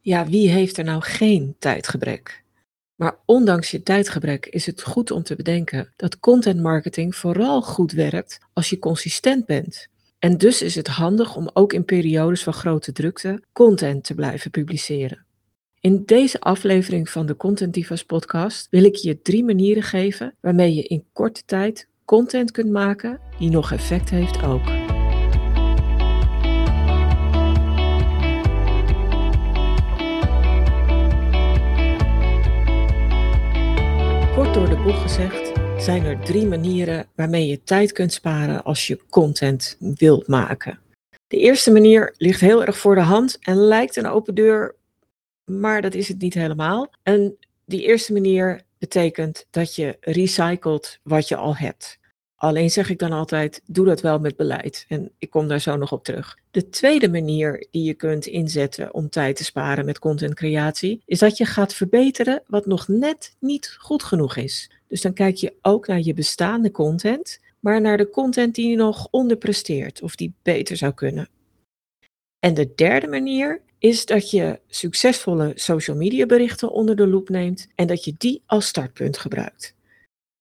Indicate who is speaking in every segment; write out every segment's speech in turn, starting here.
Speaker 1: Ja, wie heeft er nou geen tijdgebrek? Maar ondanks je tijdgebrek is het goed om te bedenken dat content marketing vooral goed werkt als je consistent bent. En dus is het handig om ook in periodes van grote drukte content te blijven publiceren. In deze aflevering van de Content Divas podcast wil ik je drie manieren geven waarmee je in korte tijd content kunt maken die nog effect heeft ook. Bocht gezegd zijn er drie manieren waarmee je tijd kunt sparen als je content wilt maken. De eerste manier ligt heel erg voor de hand en lijkt een open deur, maar dat is het niet helemaal. En die eerste manier betekent dat je recycelt wat je al hebt. Alleen zeg ik dan altijd, doe dat wel met beleid. En ik kom daar zo nog op terug. De tweede manier die je kunt inzetten om tijd te sparen met contentcreatie, is dat je gaat verbeteren wat nog net niet goed genoeg is. Dus dan kijk je ook naar je bestaande content, maar naar de content die nog onderpresteert of die beter zou kunnen. En de derde manier is dat je succesvolle social media berichten onder de loep neemt en dat je die als startpunt gebruikt.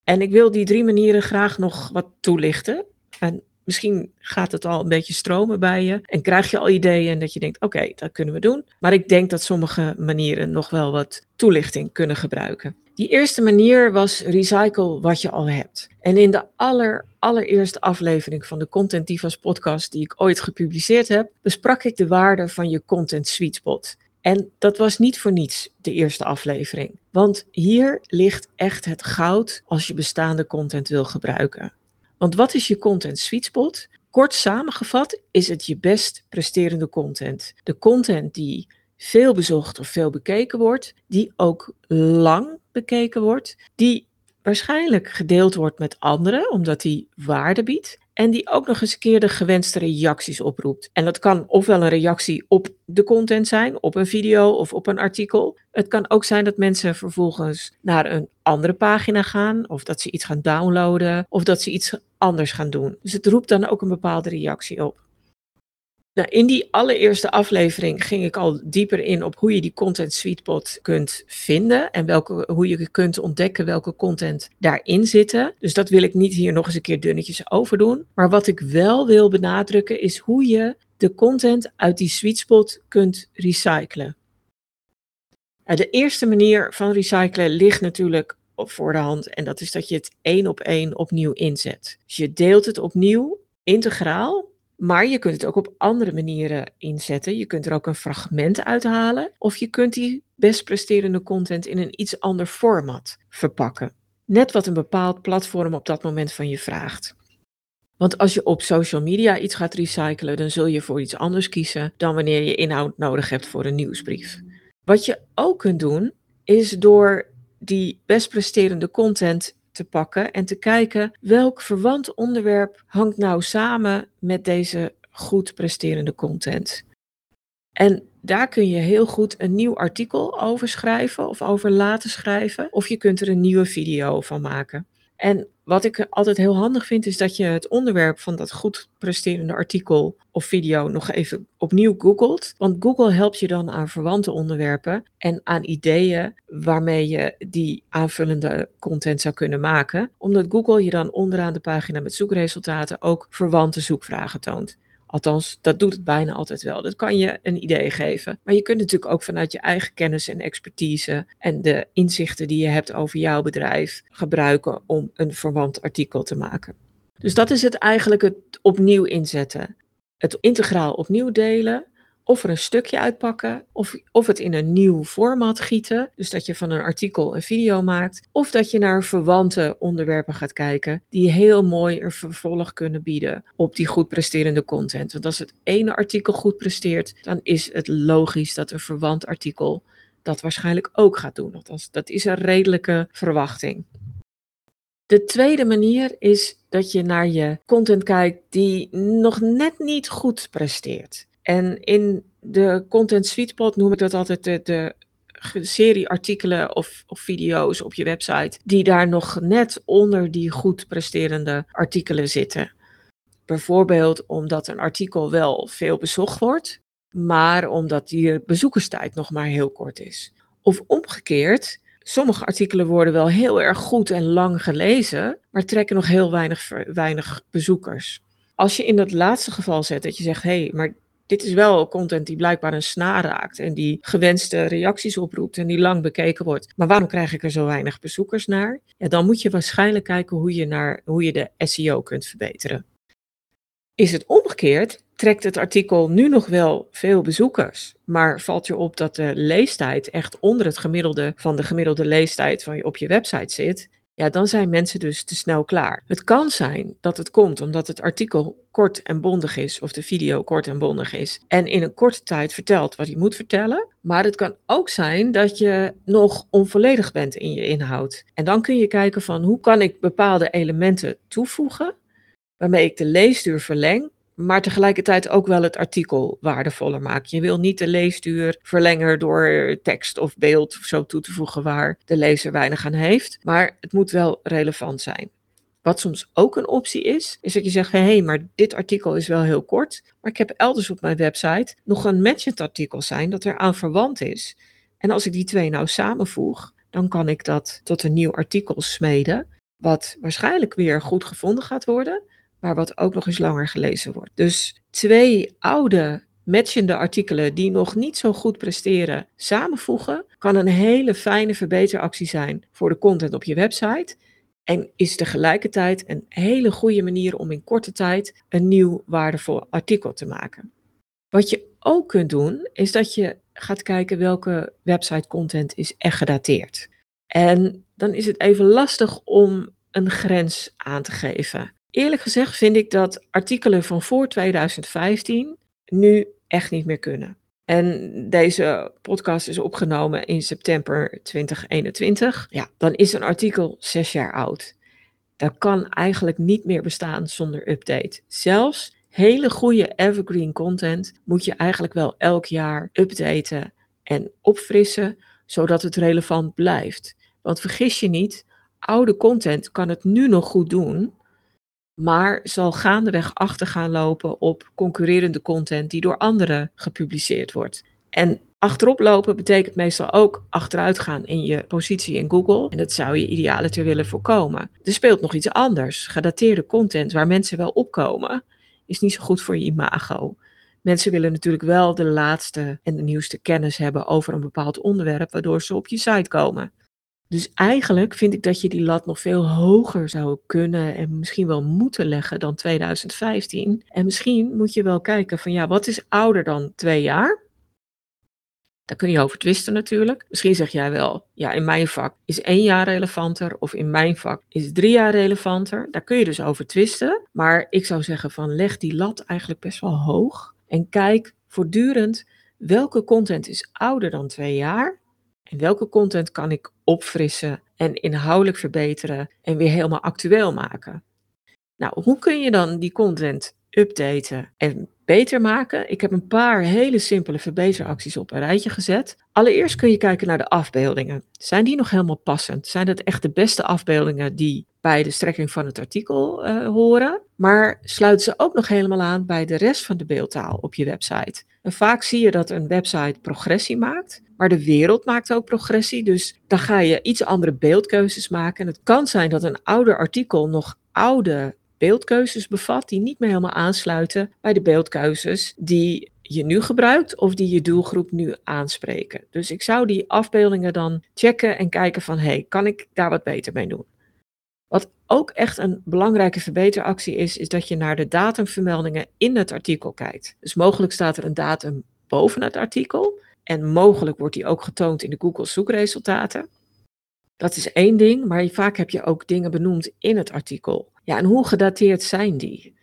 Speaker 1: En ik wil die drie manieren graag nog wat toelichten. En misschien gaat het al een beetje stromen bij je en krijg je al ideeën en dat je denkt, oké, dat kunnen we doen. Maar ik denk dat sommige manieren nog wel wat toelichting kunnen gebruiken. Die eerste manier was recycle wat je al hebt. En in de aller, allereerste aflevering van de Content Divas podcast die ik ooit gepubliceerd heb, besprak ik de waarde van je content sweet spot. En dat was niet voor niets de eerste aflevering. Want hier ligt echt het goud als je bestaande content wil gebruiken. Want wat is je content sweet spot? Kort samengevat is het je best presterende content. De content die veel bezocht of veel bekeken wordt, die ook lang bekeken wordt, die waarschijnlijk gedeeld wordt met anderen, omdat die waarde biedt. En die ook nog eens een keer de gewenste reacties oproept. En dat kan ofwel een reactie op de content zijn, op een video of op een artikel. Het kan ook zijn dat mensen vervolgens naar een andere pagina gaan, of dat ze iets gaan downloaden, of dat ze iets anders gaan doen. Dus het roept dan ook een bepaalde reactie op. Nou, in die allereerste aflevering ging ik al dieper in op hoe je die content sweetpot kunt vinden en welke, hoe je kunt ontdekken welke content daarin zitten. Dus dat wil ik niet hier nog eens een keer dunnetjes over doen. Maar wat ik wel wil benadrukken is hoe je de content uit die sweetspot kunt recyclen. Nou, de eerste manier van recyclen ligt natuurlijk voor de hand en dat is dat je het één op één opnieuw inzet. Dus je deelt het opnieuw integraal maar je kunt het ook op andere manieren inzetten. Je kunt er ook een fragment uithalen. Of je kunt die best presterende content in een iets ander format verpakken. Net wat een bepaald platform op dat moment van je vraagt. Want als je op social media iets gaat recyclen, dan zul je voor iets anders kiezen dan wanneer je inhoud nodig hebt voor een nieuwsbrief. Wat je ook kunt doen, is door die best presterende content te pakken en te kijken welk verwant onderwerp hangt nou samen met deze goed presterende content. En daar kun je heel goed een nieuw artikel over schrijven of over laten schrijven, of je kunt er een nieuwe video van maken. En wat ik altijd heel handig vind, is dat je het onderwerp van dat goed presterende artikel of video nog even opnieuw googelt. Want Google helpt je dan aan verwante onderwerpen en aan ideeën waarmee je die aanvullende content zou kunnen maken. Omdat Google je dan onderaan de pagina met zoekresultaten ook verwante zoekvragen toont. Althans, dat doet het bijna altijd wel. Dat kan je een idee geven. Maar je kunt natuurlijk ook vanuit je eigen kennis en expertise en de inzichten die je hebt over jouw bedrijf gebruiken om een verwant artikel te maken. Dus dat is het eigenlijk het opnieuw inzetten. Het integraal opnieuw delen of er een stukje uitpakken, of, of het in een nieuw format gieten. Dus dat je van een artikel een video maakt. Of dat je naar verwante onderwerpen gaat kijken, die heel mooi een vervolg kunnen bieden op die goed presterende content. Want als het ene artikel goed presteert, dan is het logisch dat een verwant artikel dat waarschijnlijk ook gaat doen. Althans, dat is een redelijke verwachting. De tweede manier is dat je naar je content kijkt die nog net niet goed presteert. En in de Content Sweetspot noem ik dat altijd de, de serie artikelen of, of, video's op je website die daar nog net onder die goed presterende artikelen zitten. Bijvoorbeeld omdat een artikel wel veel bezocht wordt, maar omdat die bezoekerstijd nog maar heel kort is. Of omgekeerd, sommige artikelen worden wel heel erg goed en lang gelezen, maar trekken nog heel weinig, weinig bezoekers. Als je in dat laatste geval zet dat je zegt, hé, hey, maar dit is wel content die blijkbaar een snaar raakt en die gewenste reacties oproept en die lang bekeken wordt. Maar waarom krijg ik er zo weinig bezoekers naar? Dan moet je waarschijnlijk kijken hoe je, naar, hoe je de SEO kunt verbeteren. Is het omgekeerd, trekt het artikel nu nog wel veel bezoekers, maar valt je op dat de leestijd echt onder het gemiddelde van de gemiddelde leestijd van je op je website zit, ja, dan zijn mensen dus te snel klaar. Het kan zijn dat het komt omdat het artikel kort en bondig is, of de video kort en bondig is, en in een korte tijd vertelt wat je moet vertellen. Maar het kan ook zijn dat je nog onvolledig bent in je inhoud. En dan kun je kijken van hoe kan ik bepaalde elementen toevoegen, waarmee ik de leesduur verleng, maar tegelijkertijd ook wel het artikel waardevoller maken. Je wil niet de leesduur verlengen door tekst of beeld of zo toe te voegen waar de lezer weinig aan heeft, maar het moet wel relevant zijn. Wat soms ook een optie is, is dat je zegt: hé, hey, maar dit artikel is wel heel kort, maar ik heb elders op mijn website nog een matchend artikel zijn dat eraan verwant is. En als ik die twee nou samenvoeg, dan kan ik dat tot een nieuw artikel smeden, wat waarschijnlijk weer goed gevonden gaat worden, maar wat ook nog eens langer gelezen wordt. Dus twee oude matchende artikelen die nog niet zo goed presteren samenvoegen, kan een hele fijne verbeteractie zijn voor de content op je website. En is tegelijkertijd een hele goede manier om in korte tijd een nieuw waardevol artikel te maken. Wat je ook kunt doen, is dat je gaat kijken welke website content is echt gedateerd. En dan is het even lastig om een grens aan te geven. Eerlijk gezegd vind ik dat artikelen van voor 2015 nu echt niet meer kunnen. En deze podcast is opgenomen in september 2021. Ja, dan is een artikel zes jaar oud. Dat kan eigenlijk niet meer bestaan zonder update. Zelfs hele goede evergreen content moet je eigenlijk wel elk jaar updaten en opfrissen, zodat het relevant blijft. Want vergis je niet, oude content kan het nu nog goed doen, maar zal gaandeweg achter gaan lopen op concurrerende content die door anderen gepubliceerd wordt. En achterop lopen betekent meestal ook achteruit gaan in je positie in Google. En dat zou je idealiter willen voorkomen. Er speelt nog iets anders. Gedateerde content waar mensen wel opkomen, is niet zo goed voor je imago. Mensen willen natuurlijk wel de laatste en de nieuwste kennis hebben over een bepaald onderwerp, waardoor ze op je site komen. Dus eigenlijk vind ik dat je die lat nog veel hoger zou kunnen en misschien wel moeten leggen dan 2015. En misschien moet je wel kijken van ja, wat is ouder dan twee jaar? Daar kun je over twisten natuurlijk. Misschien zeg jij wel, ja, in mijn vak is één jaar relevanter of in mijn vak is drie jaar relevanter. Daar kun je dus over twisten. Maar ik zou zeggen van leg die lat eigenlijk best wel hoog en kijk voortdurend welke content is ouder dan twee jaar en welke content kan ik opfrissen en inhoudelijk verbeteren en weer helemaal actueel maken? Nou, hoe kun je dan die content updaten en beter maken? Ik heb een paar hele simpele verbeteracties op een rijtje gezet. Allereerst kun je kijken naar de afbeeldingen. Zijn die nog helemaal passend? Zijn dat echt de beste afbeeldingen die bij de strekking van het artikel uh, horen? Maar sluiten ze ook nog helemaal aan bij de rest van de beeldtaal op je website? En vaak zie je dat een website progressie maakt, maar de wereld maakt ook progressie. Dus dan ga je iets andere beeldkeuzes maken. En het kan zijn dat een ouder artikel nog oude beeldkeuzes bevat die niet meer helemaal aansluiten bij de beeldkeuzes die je nu gebruikt of die je doelgroep nu aanspreken. Dus ik zou die afbeeldingen dan checken en kijken van hey, kan ik daar wat beter mee doen? Wat ook echt een belangrijke verbeteractie is, is dat je naar de datumvermeldingen in het artikel kijkt. Dus mogelijk staat er een datum boven het artikel en mogelijk wordt die ook getoond in de Google zoekresultaten. Dat is één ding, maar vaak heb je ook dingen benoemd in het artikel. Ja, en hoe gedateerd zijn die?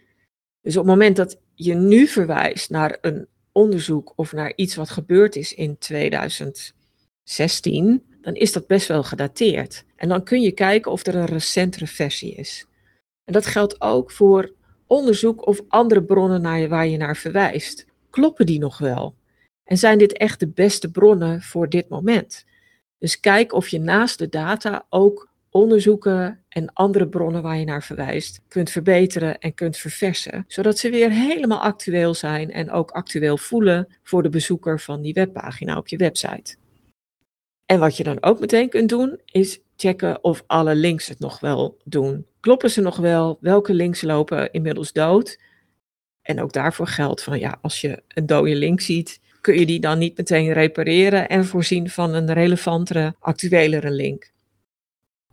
Speaker 1: Dus op het moment dat je nu verwijst naar een onderzoek of naar iets wat gebeurd is in 2016, dan is dat best wel gedateerd. En dan kun je kijken of er een recentere versie is. En dat geldt ook voor onderzoek of andere bronnen naar je, waar je naar verwijst. Kloppen die nog wel? En zijn dit echt de beste bronnen voor dit moment? Dus kijk of je naast de data ook onderzoeken en andere bronnen waar je naar verwijst kunt verbeteren en kunt verversen, zodat ze weer helemaal actueel zijn en ook actueel voelen voor de bezoeker van die webpagina op je website. En wat je dan ook meteen kunt doen, is checken of alle links het nog wel doen. Kloppen ze nog wel? Welke links lopen inmiddels dood? En ook daarvoor geldt van ja, als je een dode link ziet, kun je die dan niet meteen repareren en voorzien van een relevantere, actuelere link.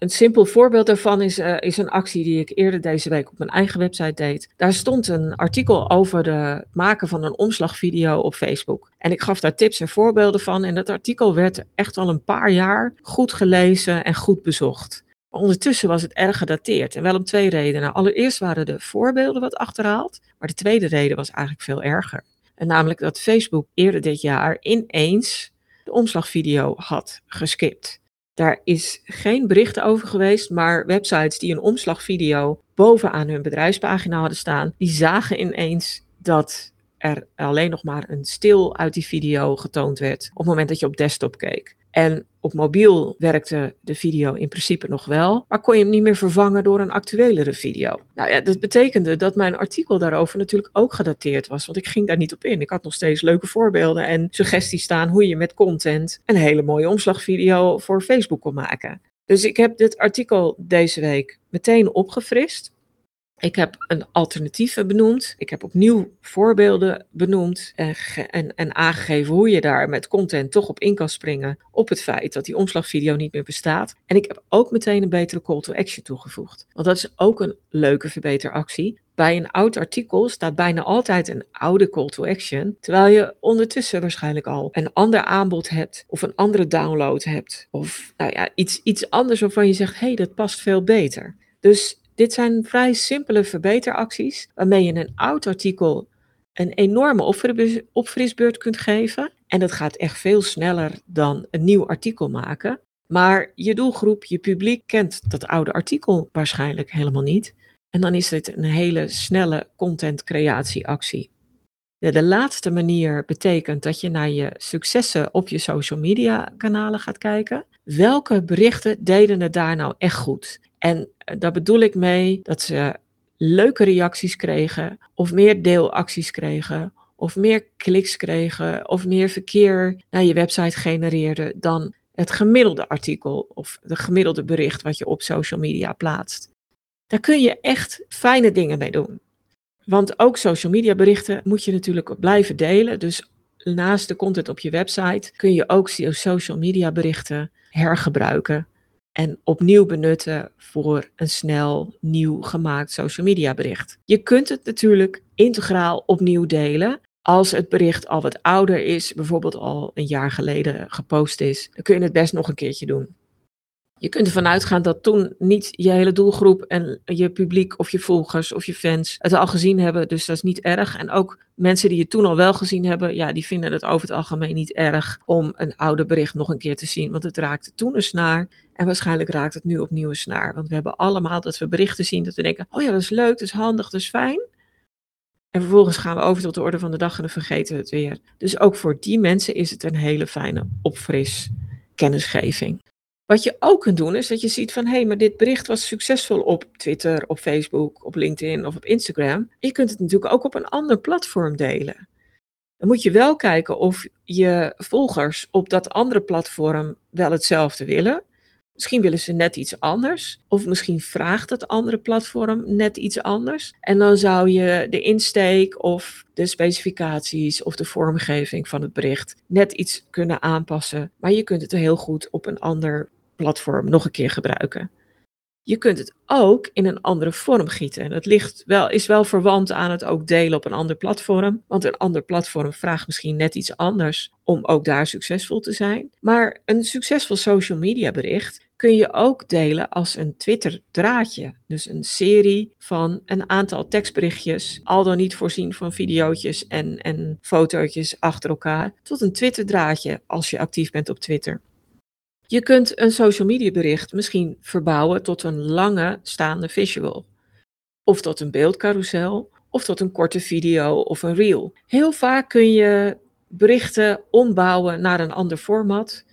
Speaker 1: Een simpel voorbeeld daarvan is, uh, is een actie die ik eerder deze week op mijn eigen website deed. Daar stond een artikel over het maken van een omslagvideo op Facebook. En ik gaf daar tips en voorbeelden van. En dat artikel werd echt al een paar jaar goed gelezen en goed bezocht. Ondertussen was het erg gedateerd en wel om twee redenen. Allereerst waren de voorbeelden wat achterhaald, maar de tweede reden was eigenlijk veel erger. En namelijk dat Facebook eerder dit jaar ineens de omslagvideo had geskipt. Daar is geen bericht over geweest, maar websites die een omslagvideo bovenaan hun bedrijfspagina hadden staan, die zagen ineens dat er alleen nog maar een stil uit die video getoond werd op het moment dat je op desktop keek. En op mobiel werkte de video in principe nog wel, maar kon je hem niet meer vervangen door een actuelere video. Nou ja, dat betekende dat mijn artikel daarover natuurlijk ook gedateerd was, want ik ging daar niet op in. Ik had nog steeds leuke voorbeelden en suggesties staan hoe je met content een hele mooie omslagvideo voor Facebook kon maken. Dus ik heb dit artikel deze week meteen opgefrist. Ik heb een alternatieve benoemd. Ik heb opnieuw voorbeelden benoemd en, en, en, aangegeven hoe je daar met content toch op in kan springen op het feit dat die omslagvideo niet meer bestaat. En ik heb ook meteen een betere call to action toegevoegd. Want dat is ook een leuke verbeteractie. Bij een oud artikel staat bijna altijd een oude call to action, terwijl je ondertussen waarschijnlijk al een ander aanbod hebt of een andere download hebt of nou ja, iets, iets anders waarvan je zegt, hé, hey, dat past veel beter. Dus dit zijn vrij simpele verbeteracties waarmee je een oud artikel een enorme opfrisbeurt kunt geven. En dat gaat echt veel sneller dan een nieuw artikel maken. Maar je doelgroep, je publiek kent dat oude artikel waarschijnlijk helemaal niet. En dan is het een hele snelle contentcreatieactie. De, de laatste manier betekent dat je naar je successen op je social media kanalen gaat kijken. Welke berichten deden het daar nou echt goed? En daar bedoel ik mee dat ze leuke reacties kregen, of meer deelacties kregen, of meer kliks kregen, of meer verkeer naar je website genereerden dan het gemiddelde artikel of de gemiddelde bericht wat je op social media plaatst. Daar kun je echt fijne dingen mee doen. Want ook social media berichten moet je natuurlijk blijven delen. Dus naast de content op je website kun je ook social media berichten hergebruiken en opnieuw benutten voor een snel nieuw gemaakt social media bericht. Je kunt het natuurlijk integraal opnieuw delen. Als het bericht al wat ouder is, bijvoorbeeld al een jaar geleden gepost is, dan kun je het best nog een keertje doen. Je kunt ervan uitgaan dat toen niet je hele doelgroep en je publiek of je volgers of je fans het al gezien hebben. Dus dat is niet erg. En ook mensen die het toen al wel gezien hebben, ja, die vinden het over het algemeen niet erg om een oude bericht nog een keer te zien. Want het raakte toen een snaar en waarschijnlijk raakt het nu opnieuw een snaar. Want we hebben allemaal dat we berichten zien dat we denken, oh ja, dat is leuk, dat is handig, dat is fijn. En vervolgens gaan we over tot de orde van de dag en dan vergeten we het weer. Dus ook voor die mensen is het een hele fijne opfris kennisgeving. Wat je ook kunt doen is dat je ziet van hé, hey, maar dit bericht was succesvol op Twitter, op Facebook, op LinkedIn of op Instagram. Je kunt het natuurlijk ook op een ander platform delen. Dan moet je wel kijken of je volgers op dat andere platform wel hetzelfde willen. Misschien willen ze net iets anders. Of misschien vraagt het andere platform net iets anders. En dan zou je de insteek of de specificaties of de vormgeving van het bericht net iets kunnen aanpassen. Maar je kunt het heel goed op een ander platform nog een keer gebruiken. Je kunt het ook in een andere vorm gieten. Dat ligt wel, is wel verwant aan het ook delen op een ander platform. Want een ander platform vraagt misschien net iets anders om ook daar succesvol te zijn. Maar een succesvol social media bericht kun je ook delen als een Twitter draadje. Dus een serie van een aantal tekstberichtjes, al dan niet voorzien van videootjes en, en fotootjes achter elkaar, tot een Twitter draadje als je actief bent op Twitter. Je kunt een social media bericht misschien verbouwen tot een lange staande visual. Of tot een beeldcarousel, of tot een korte video of een reel. Heel vaak kun je berichten ombouwen naar een ander format.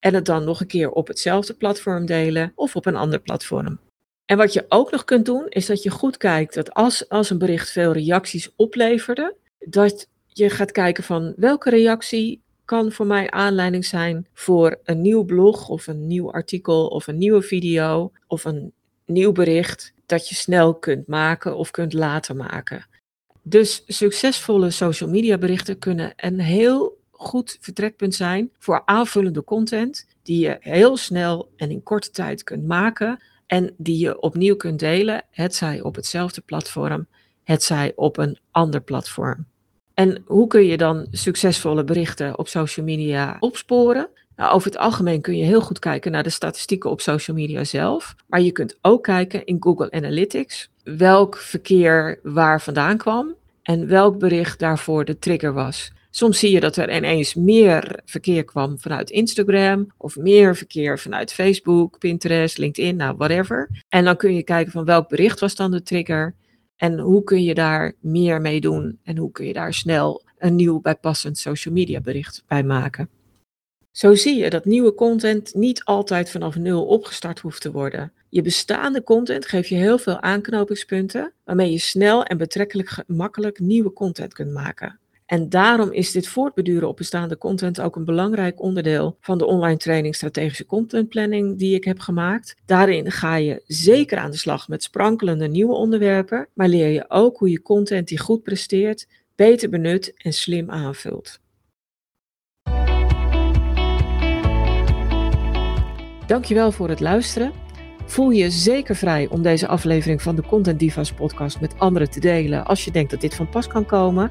Speaker 1: En het dan nog een keer op hetzelfde platform delen of op een ander platform. En wat je ook nog kunt doen, is dat je goed kijkt dat als, als een bericht veel reacties opleverde, dat je gaat kijken van welke reactie kan voor mij aanleiding zijn voor een nieuw blog of een nieuw artikel of een nieuwe video of een nieuw bericht dat je snel kunt maken of kunt laten maken. Dus succesvolle social media berichten kunnen een heel goed vertrekpunt zijn voor aanvullende content die je heel snel en in korte tijd kunt maken en die je opnieuw kunt delen, hetzij op hetzelfde platform, hetzij op een ander platform. En hoe kun je dan succesvolle berichten op social media opsporen? Nou, over het algemeen kun je heel goed kijken naar de statistieken op social media zelf. Maar je kunt ook kijken in Google Analytics welk verkeer waar vandaan kwam en welk bericht daarvoor de trigger was. Soms zie je dat er ineens meer verkeer kwam vanuit Instagram of meer verkeer vanuit Facebook, Pinterest, LinkedIn, nou whatever. En dan kun je kijken van welk bericht was dan de trigger en hoe kun je daar meer mee doen en hoe kun je daar snel een nieuw bijpassend social media bericht bij maken. Zo zie je dat nieuwe content niet altijd vanaf nul opgestart hoeft te worden. Je bestaande content geeft je heel veel aanknopingspunten waarmee je snel en betrekkelijk gemakkelijk nieuwe content kunt maken. En daarom is dit voortbeduren op bestaande content ook een belangrijk onderdeel van de online training strategische content planning die ik heb gemaakt. Daarin ga je zeker aan de slag met sprankelende nieuwe onderwerpen, maar leer je ook hoe je content die goed presteert, beter benut en slim aanvult. Dankjewel voor het luisteren. Voel je zeker vrij om deze aflevering van de Content Divas podcast met anderen te delen als je denkt dat dit van pas kan komen.